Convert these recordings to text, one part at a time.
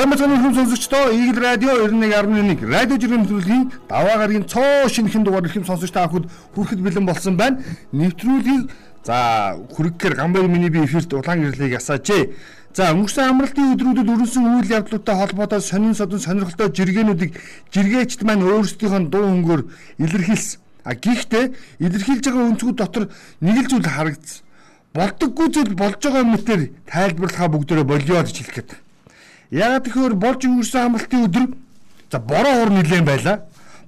Самбацны хүн сонсогчдоо Игэл радио 91.1 радио жиргэм нэвтрүүлгийн даваа гарагийн цоо шинэхэн дугаар ихэм сонсогч та бүхэнд хүрэхэд бэлэн болсон байна. Нэвтрүүлгийг за хүргэхээр гамбар миний би эфирт улаан гэрлийг асаажээ. За өнгөрсөн амралтын өдрүүдэд өрнсөн үйл явдлуудтай холбоотой сонин содон сонирхолтой жиргэнүүдийг жиргээчд маань өөрсдийнхөө дуу хөнгөөр илэрхийлсэн. А гэхдээ илэрхийлж байгаа өнцгүүд дотор нэг л зүйл харагдсан. Болдоггүй зүйл болж байгаа мэтэр тайлбарлахаа бүгдөө болио гэж хэлэх гээд. Яг тэгэхээр болж өнгөрсөн амралтын өдөр за бороо хур нилээн байлаа.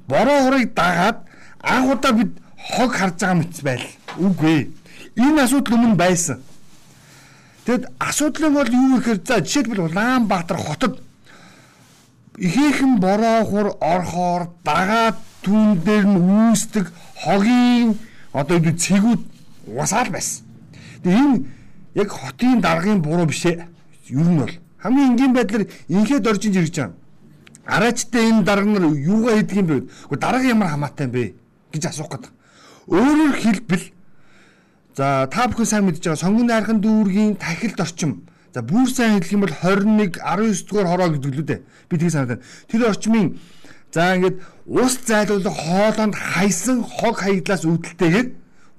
Бороо хурыг дагаад анх удаа бид хог харж байгаа мэт байл. Үгүй. Энэ асуудал өмнө байсан. Тэгэд асуудал нь бол юу гэхээр за жишээлбэл Улаанбаатар хотод ихээхэн бороо хур орхоор дагаад түүн дээр нь үүсдэг хогийн одоо юу цэгүүд угасаал байсан. Тэгээ энэ яг хотын даргын буруу биш ээ. Ер нь бол Хамгийн энгийн байдлаар инхээд орж ин ирж байгаа. Араачтай энэ дарга нар юугаа хийдэг юм бэ? Гэхдээ дарга ямар хамаатай юм бэ гэж асуух гэдэг. Өөрөөр хэлбэл за та бүхэн сайн мэдж байгаа сонгон найрхан дүүргийн тахилд орчим. За бүр сайн хэлэх юм бол 21 19 дугаар хороо гэдэг л үү дээ. Би тийг санаад байна. Тэр орчмын за ингээд ус зайлуулах хоолонд хайсан хог хаяглаас үүдэлтэйгээр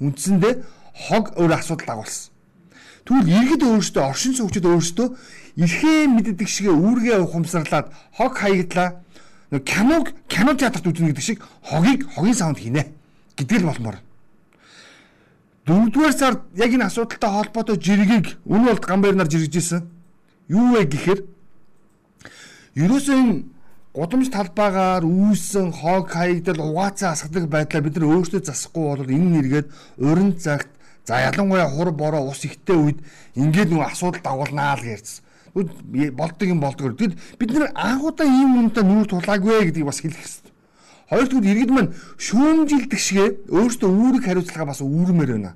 үндсэндээ хог өөр асуудал дагуулсан. Тэгвэл иргэд өөрсдөө оршин суугчид өөрсдөө эрхээ мэддэг шиг үүргээ ухамсарлаад хог хаяглаа. Нэг киног кино театрт үзнэ гэдэг шиг хогийг хогийн саунд хийнэ гэдэг л болмоор. Дөрөвдүгээр сард яг энэ асуудалтай холбоотой жиргийг өнөө болт гамбайр нар жиргэжсэн. Юу вэ гэхээр ерөөсөө энэ гудамж талбайгаар үүссэн хог хаягдал угаацаа асгадаг байдлаа бид нар өөрсдөө засахгүй бол энэ нэргээд уран цагт За ялангуяа хур бороо ус ихтэй үед ингээд нэг асуудал дагуулнаа л ярьсан. Болдог юм болдог. Тэгэд бид нэр анхудаа ийм үнэтэй нүүр тулаагүй гэдгийг бас хэлэх хэрэгтэй. Хоёрдугаар иргэд маань шүүмжилдэг шигэ өөрсдөө үүрэг хариуцлага бас үүрмээр байна.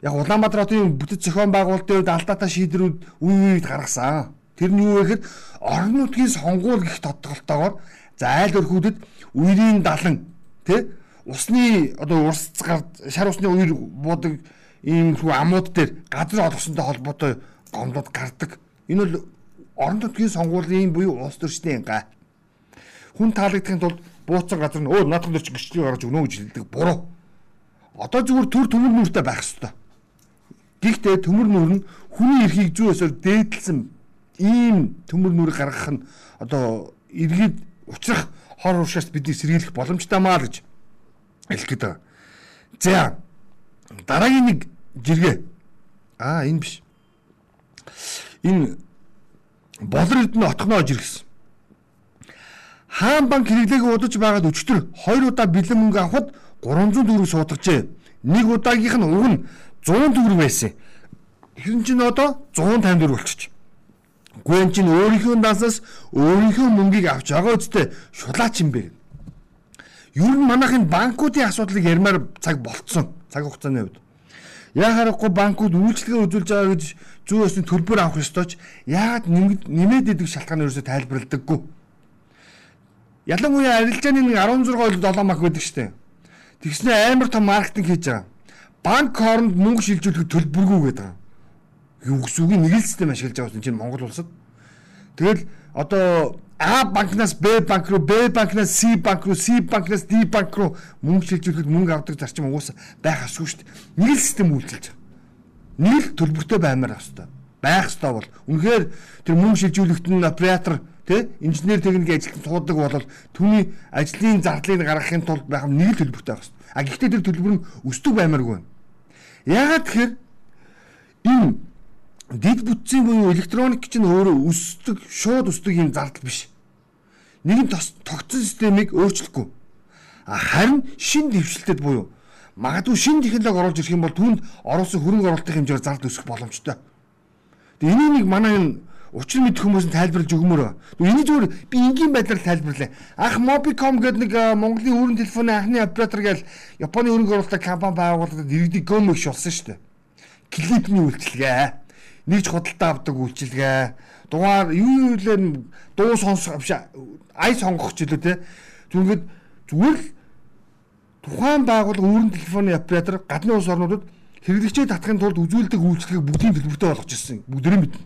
Яг Улаанбаатар хотын бүтэц зохион байгуулалтын үед алдаатай шийдвэрүүд үе үед гаргасан. Тэр нь юу вэ гэхээр орон нутгийн сонгуул гих тодголтоогоор за айл өрхүүдэд үерийн далан тий усны одоо урсцгаар шар усны үер буудаг ийм хүү амууд дээр газар олгосонтой холбоотой гомдод гардаг. Энэ бол орон нутгийн сонгуулийн буюу улс төрчний га. Хүн таалагдахын тулд бууцсан газар нь өө наадхан төрч гэрчлэг гаргаж өгнө гэж хэлдэг буруу. Одоо зүгээр төр төмөр нүртэй байх ёстой. Гэхдээ төмөр нүр нь хүний эрхийг зүү өсөөр дээдлсэн ийм төмөр нүрийг гаргах нь одоо иргэд учрах хор уршаас бидний сэргийлэх боломжтой маа л гэж хэлэх гээд байгаа. За дараагийн нэг жиргээ. Аа энэ биш. Энэ болор эрдэнэ отгоноо жиргэсэн. Хаан банк хэрэглээг удаж байгаад өчтөр хоёр удаа бэлэн мөнгө авахд 300 төгрөг суудагчээ. Нэг удаагийнх нь уг нь 100 төгрөг байсан. Тэгвэл чинь одоо 150 төгрөг болчих. Гүн чинь өөрийнхөө дансаас өөрийнхөө мөнгийг авч байгаа үстэй шулаач юм бэ. Ер нь манайхын банкуудын асуудлыг ярмаар цаг болцсон. Цаг хугацааны хувьд. Яа харахгүй банкуд үйлчлэгээ үзүүлж байгаа гэж зүү өсний төлбөр авах ёстой ч яагаад нэмээд идэг шалтгаан ерөөсөй тайлбарладаггүй. Ялангуяа арилжааны нэг 16 7 мах байдаг штеп. Тэгснэ амар том маркетинг хийж байгаа. Банк хооронд мөнгө шилжүүлэх төлбөргүй гэдэг. Юу гэсэн үг нэг л систем ашиглаж байгаа юм чинь Монгол улсад. Тэгэл одоо А банкнаас Б банк руу, Б банкнаас С банк руу, С банкнаас Д банк руу мөнгө шилжүүлэхэд мөнгө авдаг зарчим угаасаа байх асуу шүү дээ. Нэг л систем үйлчилж байгаа. Нэг л төлбөртэй баймаар хэвээр байх ёстой бол үнэхээр тэр мөнгө шилжүүлэхэд нь оператор тий инженер техникийн ажилтнууд суудаг бол түүний ажлын зардлыг гаргахын тулд байх нэг л төлбөртэй байх ёстой. А гэхдээ тэр төлбөр нь өсдөг баймааргүй байна. Яагаад тэгэхээр энэ дид бүтцийн буюу электроник чинь өөрөө өсдөг, шууд өсдөг юм зардал биш. Нэгэн тогтсон системийг өөрчлөхгүй. Харин шин дэвшилтэд буюу магадгүй шин технологи оруулж ирэх юм бол түүнд оруулсан хөрөнгө оруулалтын хэмжээр зардал өсөх боломжтой. Тэгээ энийг нэг манай энэ учир мэдэх хүмүүс нь тайлбарлаж өгмөр. Энийг зүгээр би энгийн байдлаар тайлбарлаа. Ах Mobicom гэдэг нэг Монголын өрн телефоны анхны оператор гээл Японы хөрөнгө оруулалтын компани байгууллагад иргэдийг гомөг шулсан шүү дээ. Клипний үйлчилгээ нэгж худалдаа авдаг үйлчилгээ дугаар юу юу лээ дуу сонсох ай сонгох ч илүү те зүгээд зүгээр л тухайн байгууллага өөрийн телефоны оператор гадны улс орнуудад хэрэглэгчээ татахын тулд үзүүлдэг үйлчлэгийг бүгдийн төлбөртэй болгож ирсэн бүгдэрийн мэднэ.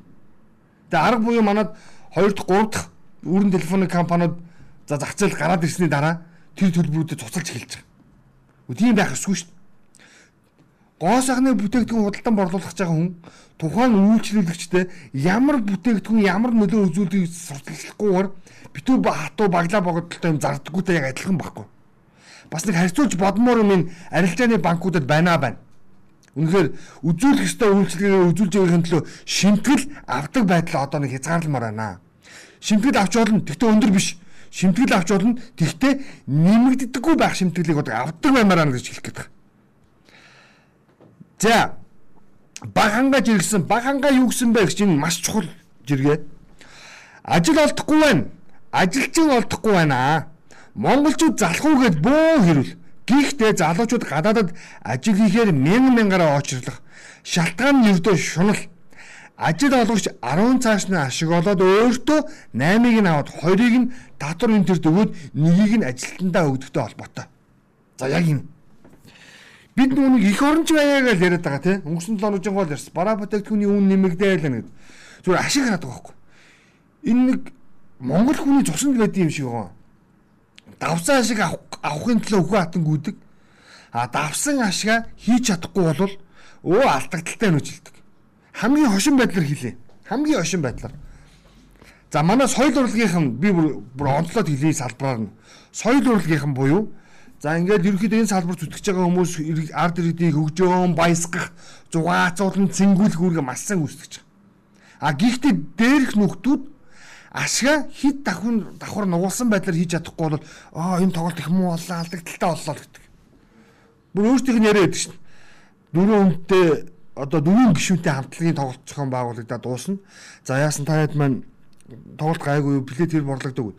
Тэгээ арга буюу манад 2 дахь 3 дахь өрн телефоны компаниуд за зах зээл гараад ирсний дараа тэр төлбөрүүдэд цуцалж эхэлж байгаа. Тийм байх ёсгүй шүү дээ. Гоо сайхны бүтээгдэхүүн худалдан борлуулах гэж байгаа хүн тухайн үйлчлүүлэгчтэй ямар бүтээгдэхүүн ямар нөлөө үзүүлдэг сурталчлахгүйгээр битүү хатуу баглаа богдолтой юм зардггүйтэй яг адилхан байхгүй. Бас нэг харьцуулж бодмоор юм ин арилжааны банкудад байна байна. Үнэхээр үзүүлэх ёстой үйлчлэгээ үзүүлж байгаахийн төлөө шимтгэл авдаг байдал одоо нэг хязгаарламаар байна. Шимтгэл авч болно. Тэгтээ өндөр биш. Шимтгэл авч болно. Тэгтээ нэмэгддэггүй байх шимтгэлийг одоо авдаг баймаар байна гэж хэлэх гээд байна. За баг хангаа жиргсэн баг хангаа юу гэсэн бэ гэж энэ маш чухал жиргээ. Ажил олдохгүй байна. Ажилчин олдохгүй байна. Монголчууд залхуугээд бөө хэрүүл. Гэхдээ залуучууд гадаадад ажил хийхээр мянган мянгаараа очрлох. Шалтгаан нь ердөө шунал. Ажил олгогч 10 цаашны ашиг олоод өөртөө 8-ыг нь аваад 2-ыг нь татвар энэ төрд өгөөд нэгийг нь ажилтнаа өгдөгтэй холбоотой. За яг энэ бид нүг их оронч байяа гэж яриад байгаа тийм өнгөрсөн 7 өдрийн гол ярьсан. Бараа бүтээгдэхүүний үн нэмэгдээл гэнэ. Зүгээр ашиг хараад байгаа байхгүй. Энэ нэг Монгол хүний цуснд байдаг юм шиг байгаа. Давсан ашиг авахын төлөө өхөө хатан гүдэг. А давсан ашига хийж чадахгүй бол өө алдагдaltaй нүжилдэг. Хамгийн хошин байдлаар хэлээ. Хамгийн хошин байдлаар. За манай соёл урлагийнхан би бүр онцлоод хэлээ салбараар нь. Соёл урлагийнхан буюу За ингээд ерөөхдөө энэ салбар зүтгэж байгаа хүмүүс ард иргэдийг хөгжөөн баясгах, зугаацуулан цэнгүүлэх үүрэг маш сайн үүсгэж байгаа. А гэхдээ дээрх нөхдүүд ашгаа хит давхар давхар нугуулсан байдлаар хийж чадахгүй бол аа энэ тоглолт их муу боллоо алдагдaltaа боллоо гэдэг. Бүр өөртөөх нь яриад байдаг шин. Дөрөв хүнтэй одоо дөрвөн гишүүнтэй хамтлагийн тоглолт зохион байгуулагдаад дуусна. За яасан таад маань тоглолт гайгүй плет хэр борлогдог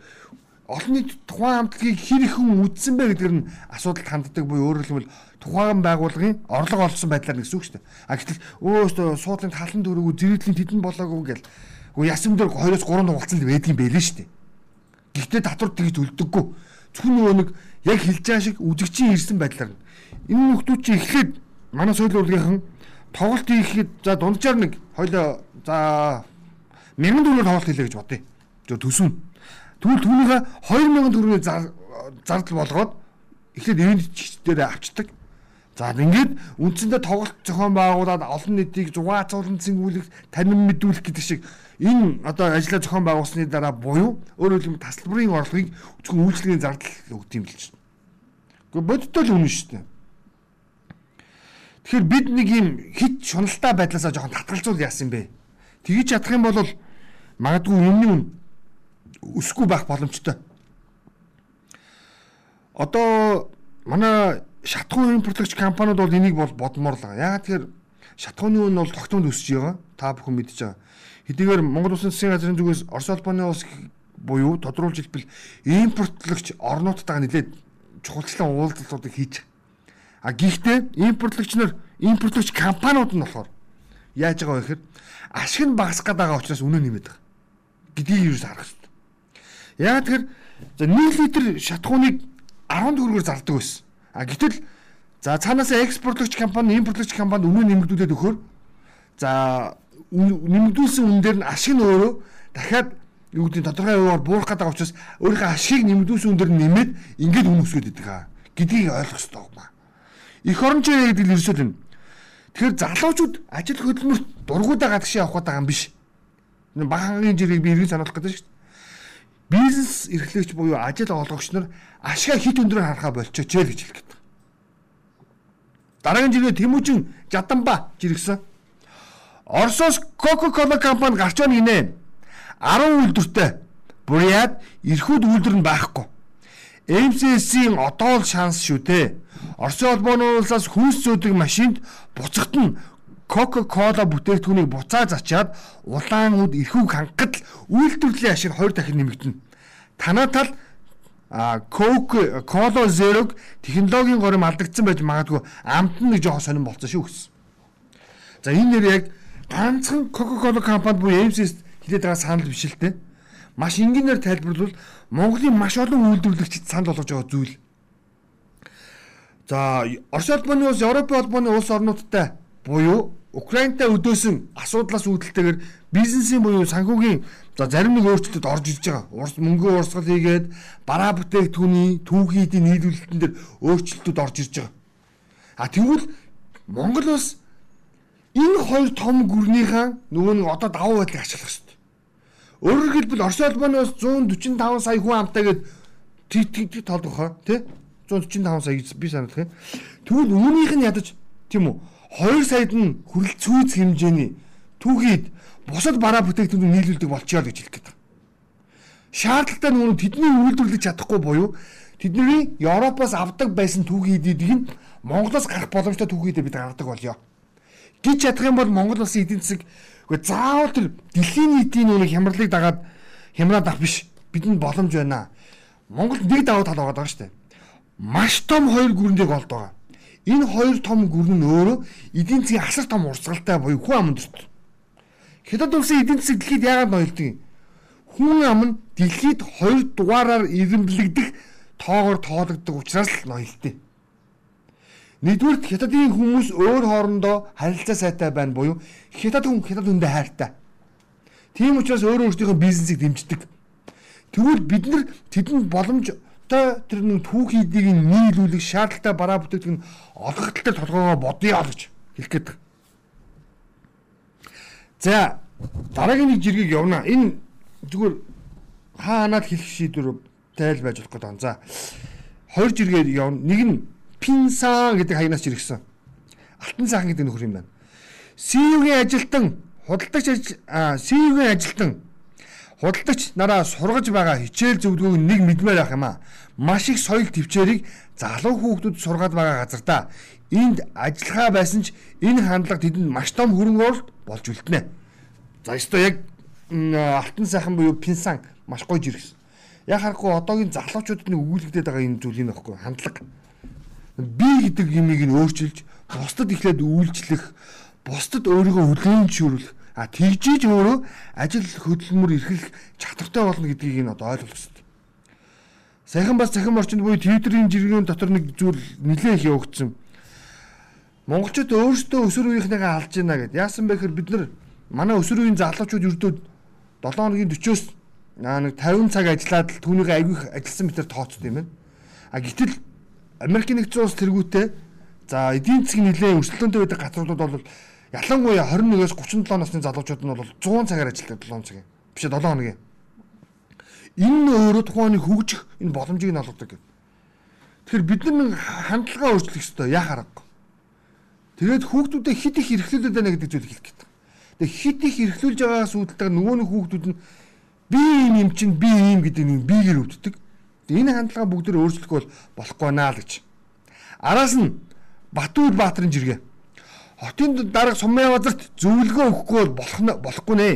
олон нийт тухайн хамтлагийг хэр их хүн үдсэн бэ гэдгээр нь асуудалд ханддаг буюу өөрөөр хэлбэл тухайн байгууллагын орлого олсон байдлаар гэсэн үг шүү дээ. А гэтэл өөстөө суудлын талан дөрөв зэрэглийн тэдэн болоогүй гэл үгүй ясам дээр 2-оос 3 нугалцсан л байдгийн байлээ шүү дээ. Гэхдээ татвар тэгж төлдөггүй. Зөвхөн нөгөө нэг яг хэлж байгаа шиг үжигчийн ирсэн байдлаар энэ нөхдүүд чи эхлээд манай соёл урлагийнхан тоглолт хийхэд за дунджаар нэг хоёлоо за мянган төгрөөр тоглолт хийлээ гэж бодъё. зөв төсөв Тэгвэл түүнийхээ 2000 төгрөгийн зардал болгоод эхлээд эвент дээр авчдаг. За ингээд үндсэндээ тоглолт зохион байгуулад олон нийтийг зугаацуулан цэнгүүлэх, танин мэдүүлэх гэдэг шиг энэ одоо ажлаа зохион байгуулсны дараа буюу өөрөөр хэлбэл тасалбарын орлогыг зөвхөн үйлчлэгийн зардал өгд юм л чинь. Гэхдээ бодиттой л үнэн шүү дээ. Тэгэхээр бид нэг юм хит шуналтай байдлаасаа жоохон татгалзуул яасан бэ? Тгийж чадах юм бол магадгүй өмнө өсөхгүй байх боломжтой. Одоо манай шатхуун импортлагч компаниуд бол энийг бол бодмоор л байгаа. Яагаад тэгэхээр шатхууны үн бол тогтмол өсөж байгаа. Та бүхэн мэдж байгаа. Хэдийгээр Монгол Улсын засгийн газрын зүгээс Орос улбаны улс буюу тодруулж хэлбэл импортлагч орнуудтайгаа нэлээд чухалчлан уулзалтуудыг хийж А гэхдээ импортлагч нар импортлагч компаниуд нь болохоор яаж байгаа вэ гэхээр ашиг нь багасах гээд байгаа учраас үнэ нэмээд байгаа. гэдгийг юу харах. Яагаад тэгэхээр за 1 литр шатхууныг 10 төгрөгөөр зардаг байсан. А гэтэл за цаанаас экспортлогч компани, импортлогч компанид үнэ нэмэгдүүлээд өгөхөөр за нэмэгдүүлсэн үн дээр нь ашиг нь өөрөө дахиад юу гэдэг тодорхой хуваар буурах гэдэг учраас өөрийнхөө ашигыг нэмэгдүүлсэн үн дээр нэмээд ингээд үн өсгöd идэг хаа гэдгийг ойлгох хэрэгтэй байна. Эх орончоо гэдэг нь ерөөсөө юм. Тэгэхээр залуучууд ажил хөдөлмөрт дургуудаа гадагшаа явах гэдэг юм биш. Багаангийн жирийг би эргэн сануулах гэдэг шүү дээ бизнес эрхлэгч буюу ажил олгогч нар ашгаа хит өндрөөр харахаа болчихооч л гэж хэлэх гээд. Дараагийн жиргээ Тэмүүжин Жаданба жиргсэн. Оросоос Coca-Cola компани гарч байна гинэ. 10 үйлдвэртэй. Буряд эрхүүд үйлдвэр нь байхгүй. MCS-ийн одоо л шанс шүү дээ. Оросын холбооны улсаас хүнс зөөдөг машинд буцахт нь Coca-Cola бүтээгдэхүүнийг буцаа зачаад улаан үд эрхүүг хангахад л үйлдвэрлэлийн ашиг 20 дахин нэмэгдэнэ. Танаа тал а Coke Cola Zero технологийн горим алдагдсан байж магадгүй амт нэг жоохон сонирн болцсон шүү гэсэн. За энэ нэр яг ганцхан Coca-Cola компанид буюу MCS хилээд байгаа санал биш л те. Маш энгийнээр тайлбарлавал Монголын маш олон үйлдвэрлэгчид санал болгож байгаа зүйл. За Орос улбаны улс Европын улбаны улс орнуудтай буюу Украинтай өдөөсөн асуудлаас үүдэлтэйгээр бизнесийн буюу санхүүгийн за зарим нэг өөрчлөлтөд орж ирж байгаа. Урс мөнгө урсгал хийгээд бараа бүтээгдэхүүний түүхийдийн нийлүүлэлтэн дээр өөрчлөлтөд орж ирж байгаа. А тэгвэл Монгол бас энэ хоёр том гүрнийхээ нөгөө нэг одоо давуу байдлыг ашиглах хэрэгтэй. Өөрөөр хэлбэл Орос улбаны бас 145 сая хүн амтаа гээд тэг толдох хаа тий 145 сая би санах юм. Тэгвэл үүнийх нь ядаж тийм үү 2 саяд нь хүрэл цүүц хэмжээний түүхийд бусад бараа бүтээгдэхүүн нийлүүлдэг болчихё гэж хэлэх гээд. Шаардлагатай нөгөө тэдний үйлдвэрлэж чадахгүй буюу тэдний Европоос авдаг байсан түүхийдийг нь Монголоос гарах боломжтой түүхийдээ бид гаргадаг болёо гэж чадах юм бол Монгол улсын эдийн засаг үгүй заавал тэр дэлхийн нийтийн нэг хямралыг дагаад хямраад авах биш. Бидэнд боломж байна. Монголд нэг давуу тал байгаа шүү дээ. Маш том хоёр гүрнийг олд байгаа. Энэ хоёр том гүрэн нь өөрөө эдийн засгийн асар том урсгалтай буюу хүн аманд төрт. Хятад улсын эдийн засаг дэлхийд яагаад ноёлдог юм? Хүн ам нь дэлхийд хоёр дугаараар ирэмблэгдэх тоогоор тоологддог учраас л ноёлтой. Нэгдүгээр хятадын хүмүүс өөр хоорондоо харилцаа сайтай байна буюу хятад хүн хятад хүндээ хайртай. Тийм учраас өөр өөрсдийнхөө бизнесийг дэмждэг. Тэгвэл бид нар тэдэнд боломжтой тэр нэг түүхийдийг нийлүүлэх шаардлагатай бараа бүтээгдэхүүн олгох тал толгоогоо бодъё гэж хэлэх гээд. За дараагийн нэг жиргэг явна. Энэ зүгээр хаанаад хэлэх шийдвэр тайл байж болох гэдэг. За хоёр жиргээр явна. Нэг нь Пинсан гэдэг хаягнаас жиргсэн. Алтан сайхан гэдэг нөхөр юм байна. СИУ-гийн ажилтан худалдагч СИУ-гийн ажилтан худалдагч нараа сургаж байгаа хичээл зөвлөгөөг нэг мэдмээр авах юм аа. Маш их соёл төвчээрийг залуу хүүхдүүд сургаад байгаа газар да. Энд ажиллахаа байсан ч энэ хандлага тэдэнд маш том хөрөнгө оруулалт болж үлдэнэ. За ёстой яг алтан сайхан буюу пинсан маш гоё жиргсэн. Яг харахгүй одоогийн залуучуудад нэг өгүүлэгдээд байгаа энэ зүйл юм байхгүй хандлага би гэдэг юмыг нь өөрчилж бусдад ихлээд үйлчлэх, бусдад өөрийгөө хүлээнжүүлэх а тэгжиж өөрөө ажил хөдөлмөр эрхлэх чадвартай болно гэдгийг нь одоо ойлгох хэрэгтэй. Саяхан бас цахим орчинд буюу Твиттерийн жиргэн дотор нэг зүйл нэлээд их явагдсан. Монголчууд өөрсдөө өсвөр үеийнхнийгээ алж байна гэд. Яасан бэ гэхээр бид нар манай өсвөр үеийн залуучууд ердөө 7 хоногийн 40-оос нэг 50 цаг ажиллаад л түүнийг аявих ажилласан мэтэр тооцсон юм байна. А гэтэл Америкийн нэгдсэн улс тэргүүтээ за эдийн засгийн нэлээд өрсөлдөөнтэй байдаг газруудад бол ялангуяа 21-оос 37 насны залуучууд нь бол 100 цагаар ажилладаг 7 цагийн биш 7 хоногийн. Энэ өөрөө тухайн хөгжих энэ боломжийг нь олгодог гэдэг. Тэгэхээр бид нар хандлагаа өөрчлөх ёстой яа харахгүй. Тэгээд хүүхдүүдэд хит их эрхлүүлээд байна гэдэг зүйл хэлэх гээд. Тэгээд хит их эрхлүүлж байгаагаас үүдэлтэй нөгөө нэг хүүхдүүд нь би юм юм чинь би юм гэдэг нэг биеэр өвддөг. Энэ хандлага бүгд өөрчлөх бол болохгүй наа л гэж. Араас нь Батүйл Баатарын жиргээ. Хотын дарга сумын базарт зөвлөгөө өгөхгүй бол болох болохгүй нэ.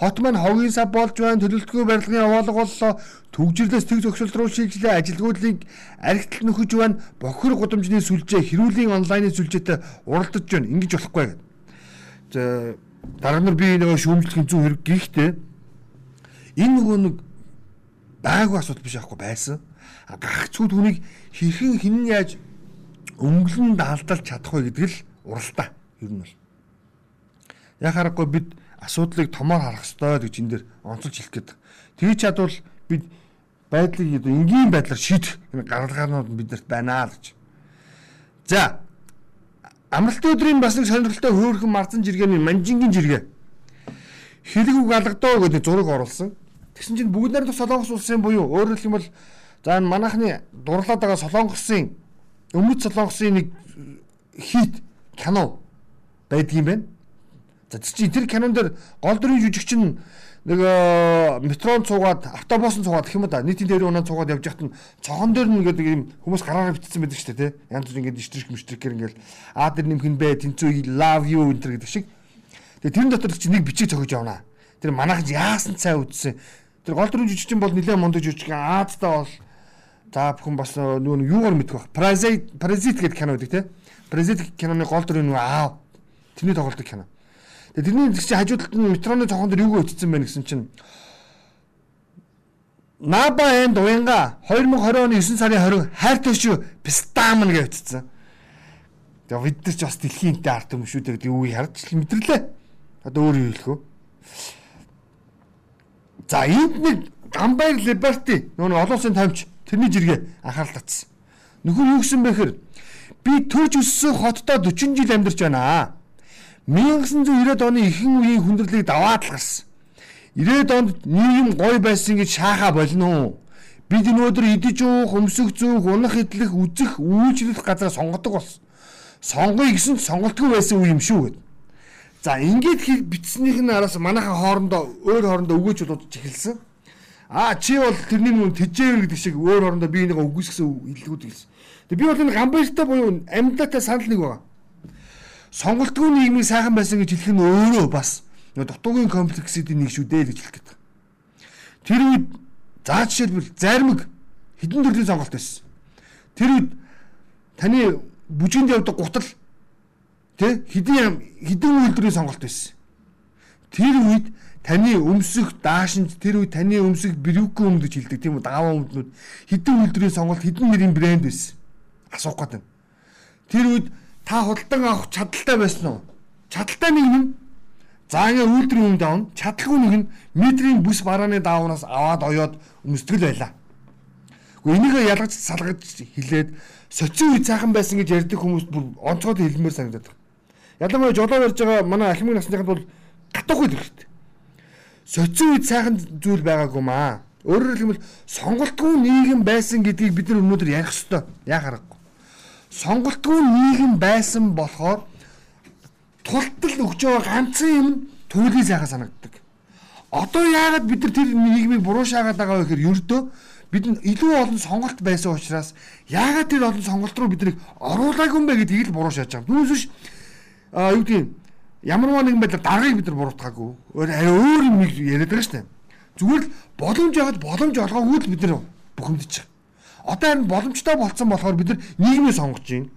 Хот маань хогийн сав болж байна, төлөлтгөө барилгын явуулга боллоо, төгжрлөөс тэг зөксөлт рүү шилжлээ, ажилгүйдлийг архитект нөхөж байна, бохир гудамжны сүлжээ, хэрүүлийн онлайны сүлжээтэй уралдаж байна. Ингиж болохгүй гэдэг. За дарга нар би нөгөө шүүмжлэхийн зүй хэрэг гихтээ энэ нөгөө нэг байгаагүй асуудал биш аахгүй байсан. Гагцгүй түүнийг хэрхэн хинэн яаж өнгөлн даалдалж чадах вэ гэдэг л уралдаа. Ер нь бол. Яг харахгүй бид асуудлыг томоор харах ёстой гэж энэ дэр онцолж хэлэх гээд. Тэгж чадвал бид байдлыг энгийн байдлаар шийдэх гаргалгаанууд биднэрт байна л гэж. За амралтын өдрийн бас нэг сонирхолтой хөөрхөн марзан жиргэний манжингийн жиргээ. Хэлэг үг алгадаа гэдэг зураг оруулсан. Тэгсэн чинь бүгд найрамдах Солонгос улсын буюу өөрөөр хэлэх юм бол за энэ манайхны дурлаад байгаа Солонгосын өмнөд Солонгосын нэг хит кино байдгийм байна. За чи тэр кинон дээр гол дүрийн жүжигч нь нэг метрон цугаад автобусын цугаад гэх юм да нийтийн дээр унаа цугаад явж байхад нь цохон дээр нь гэдэг юм хүмүүс гараараа битсэн байдаг шүү дээ тий. Янз бүр ингээд штрик мштрикэр ингээд аа тэр нэмхэн бэ тэнцүү love you энэ төр гэдэг шиг. Тэгээ тэрэн дотор чи нэг бичиг зохиж явна. Тэр манайх яасан цай үдсэн Тэр гол дүрийн жижигчин бол нэлээд мундаг жижиг Аазтаа бол за бүхэн бас нөгөө юугаар мэдэх бах. Parasite Parasite гэдэг кино байдаг те. Parasite киноны гол дүрийн нөгөө аав. Тэрний тоглолдог кино. Тэгээ тэрний чинь хажуудалд нь метроны цохон дээр юугаа өтсөн байна гэсэн чинь Наба энд уянга 2020 оны 9 сарын 20 хайртай шүү Пистамн гэж өтсөн. Тэгээ бид нар ч бас дэлхийнтэй арт юм шүү дээ гэдэг үгийг харж мэдэрлээ. Одоо өөр юу хэлэх вэ? За энд нэг Гамбайр Либерти нөгөө олон улсын тамч тэрний жиргээ анхаарал татсан. Нөхөр юу гэсэн бэ гэхээр би төрж өссөн хотдоо 40 жил амьдарч байна. 1990-ад оны ихэнх үеийн хүндрэлийг даваад л гарсан. 90-ад онд нийгэм гой байсан гэж шааха болно уу? Бид өнөөдөр идэж уух, өмсөх зүүх, унах идэх, үзэх, үйлчлэх газар сонгодог болсон. Сонгоё гэсэн сонголтгүй байсан үе юм шүү гэд. За ингээд бичснийх нь араас манайхан хоорондоо өөр хоорондоо өгөөж болоод эхэлсэн. Аа чи бол тэрний мөн тэжээвэр гэдэг шиг өөр хоорондоо би энийг үгүйсгсэн хэллгүүд хэлсэн. Тэг би бол энэ гамбайртай буюу амьдатай санал нэг байгаа. Сонголтгүй нийгмийг сайхан байсан гэж хэлэх нь өөрөө бас дутуугийн комплексүүдийн нэг шүү дээ гэж хэлэх гэдэг. Тэр үед За жишээлбэл зармиг хэдэн төрлийн сонголт байсан. Тэр үед таны бүжинд явдаг гутал тэ хэдэн хэдэн үйлдвэрийн сонголт байсан. Тэр үед таны өмсөх даашинч тэр үед таны өмсөх брюкө өмд гэж хэлдэг тийм үү дааваа өмднүүд хэдэн үйлдвэрийн сонголт хэдэн нэрийн брэнд байсан. Асуух гэдэг. Тэр үед та худалдан авах чадaltaй байсан уу? Чадaltaй нэг нь За ингээ үйлдвэрийн үнд авна. Чадлагүй нэг нь метрийн бүс барааны даавнаас аваад оёод өмсдгөл байлаа. Гэхдээ энийг ялгаж салгаж хилээд социо үе цаахан байсан гэж ярьдаг хүмүүс бүр онцгой хэлмээр санагдаад байна. Ялангуяа жолоо ярьж байгаа манай ахмын насныхад бол татахгүй хэрэгтэй. Социо үе цаахан зүйл байгаагүй маа. Өөрөөр хэлбэл сонголтгүй нийгэм байсан гэдгийг бид нар өнөөдөр ярих ёстой. Яа харахгүй. Сонголтгүй нийгэм байсан болохоор тултал өгч байгаа ганцхан юм туйлын сайхан санагддаг. Одоо яагаад бид нар тэр нийгмийг буруу шаагаад байгаа вэ гэхээр ердөө бид нь илүү олон сонголт байсан учраас яагаад тэр олон сонголт руу биднийг оруулаагүй юм бэ гэдгийг л буруу шааж байгаа. Түүнээс биш а юу гэдэг ямар нэгэн байдлаар даргаыг бид нар буруутгаагүй. Арай өөр юм яриад байгаа шүү дээ. Зүгээр л боломж ягаад боломж олгоогүй л бид нар байгаа. Одоо харин боломжтой болцсон болохоор бид нар нийгмээ сонгож байна.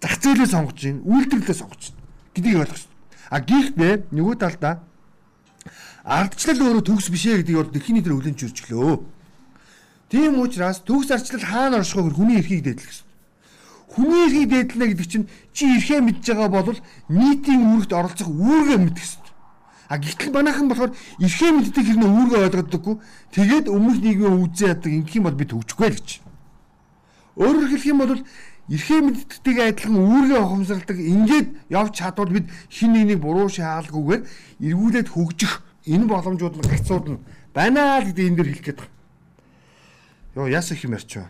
Зах зээлээ сонгож байна. Үйлдвэрлэлээ сонгож байна гэдгийг хэрэгтэй. А гэхдээ нөгөө талдаа ардчлал өөрөө төгс бишээ гэдгийг бол дэлхийн дээр хүлэн зөвчлөө. Тийм учраас төгс ардчлал хаана оршихоо хүний эрхийг дээдлэх хэрэгтэй. Хүний эрхийг дээдлэнэ гэдэг чинь чи эрхээ мэдж байгаа бол нийтийн үүрэгт оролцох үүргээ мэдэх хэрэгтэй. А гэтэл манайхан болохоор эрхээ мэддэг хэрнээ үүргээ ойлгодоггүй. Тэгээд өмнөх нийгмийн үзээ яадаг ингэх юм бол бид хөгжихгүй л гэж. Өөрөөр хэлэх юм бол эрхээ мэддэгтэй адилхан үүргээ ухамсарладаг ингээд явж чадвал бид хин нэгнийг буруу шаалгүйгээр эргүүлээд хөгжих энэ боломжууд нь гацууд нь байна л гэдэг энэ дэр хэлэх гээд байна. Йоо яас их юм ярьч вэ?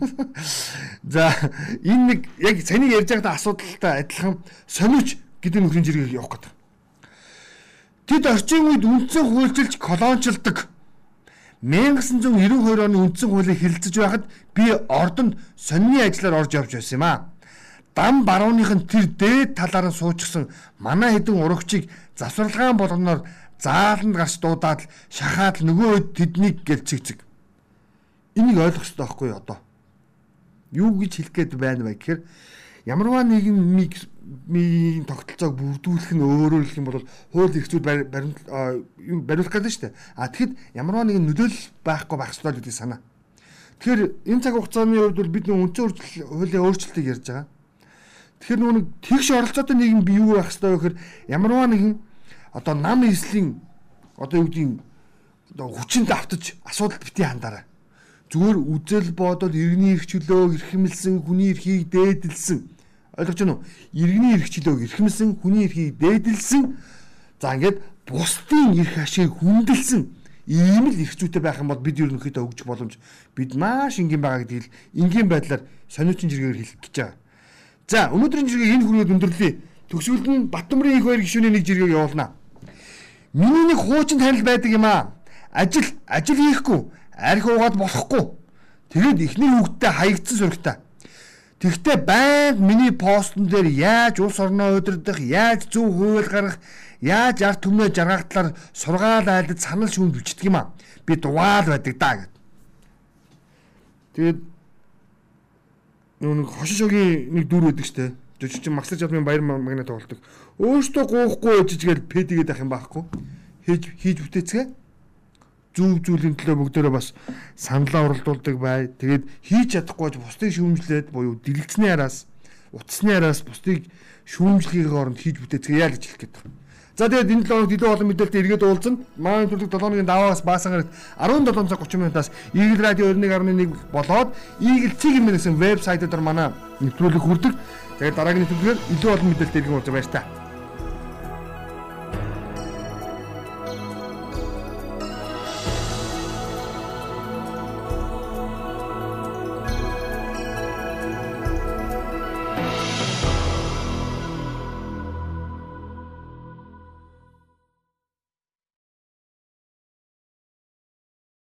За энэ нэг яг саний ярьж байгаа асуудалтай адилхан сониуч гэдэг нөхрийн зэргийг явах гэдэг. Тэд орчин үед үндсэн хуульчилж колончилдог 1992 оны үндсэн хуулийг хэлэлцэж байхад би ордонд сонины ажиллаар орж явж байсан юм аа. Дам барууных нь тэр дээд талаар нь суучихсан манай хэдэн урагчийг завсралгаан болгоноор зааланд гарч дуудаад шахаад нөгөө тэднийг гэлцэгцэг. Энийг ойлгох хэрэгтэй байхгүй юу одоо? Юу гэж хэлэх гээд байна вэ гэхээр ямарваа нийгмийг мийн тогтолцоог бүрдүүлэх нь өөрөөр хэлэх юм бол хууль эрхцүүд бариулах гэдэг нь шүү дээ. А тэгэхэд ямарваа нэгэн нөлөөлөл байхгүй байх ёстой гэдэг санаа. Тэгэхээр энэ цаг хугацааны хувьд бол бид нөө үндсэн хуулийн өөрчлөлтийг ярьж байгаа. Тэгэхээр нөгөө тэгш оролцоотой нийгэм би юу байх ёстой вэ гэхээр ямарваа нэгэн одоо нам эслийн одоо юу гэдгийг одоо хүчинд автаж асуудалд бити хандаарай. Зүгээр үзэл бодол иргэний эрх чөлөө эрхэмлсэн хүний эрхийг дээдэлсэн Ойлгож байна уу? Иргэний эрх чөлөөг эрхэмсэн, хүний эрхийг дээдэлсэн. За ингээд бусдын эрх ашиг хүндэлсэн ийм л эрх зүйтэй байх юм бол бид ерөнхийдөө өгж боломж бид маш энгийн байгаа гэдгийг энгийн байдлаар сониучин жиргээр хэлэх гэж байгаа. За өнөөдрийн жиргээ энэ хүрээд өндөрлөе. Төгсгөлд нь Батбамрын их баяр гишүүний нэг жиргээ явуулнаа. Миний нэг хуучин танил байдаг юм аа. Ажил ажил хийхгүй, арх уугаад болохгүй. Тэгээд эхний хүүхдтэй хаягдсан сурагтай. Тэгвэл байнга миний постн дээр яаж улс орноо удирдах, яаж зөв хууль гаргах, яаж ард түмнээ жаргахтлаар сургаал айлд санал шүүн бичдэг юм аа. Би дугаал байдаг да гэд. Тэгээд нэг хошишогийн нэг дүр байдаг штэ. Жижиг чин Максар Жадмын баяр магнаа тоглолдог. Өөртөө гоохгүй жижигэл пэдгээд ах юм байхгүй. Хийж хийж бүтээцгээ зөв зүйлийн төлөө бүгдээрээ бас саналаа уралдуулдаг бай. Тэгээд хийж чадахгүй ч бусдыг шүүмжлээд буюу дэлгэцний араас утасны араас бусдыг шүүмжлэхийн оронд хийж бүтээцгээе яа гэж хэлэх гээд байна. За тэгээд энэ 7 хоног илүү олон мэдээлэлтэй эргээд уулзсан. Манай төлөв 7 хоногийн даваагаас баасан гарагт 17 цаг 30 минутаас Eagle Radio 91.1 болоод Eagle Цэг юм гэсэн вебсайтаар манай нэвтрүүлэг хүрдэг. Тэгээд дараагийн нэвтрүүлгээр илүү олон мэдээлэлтэй эргэн уулзах баяр таа.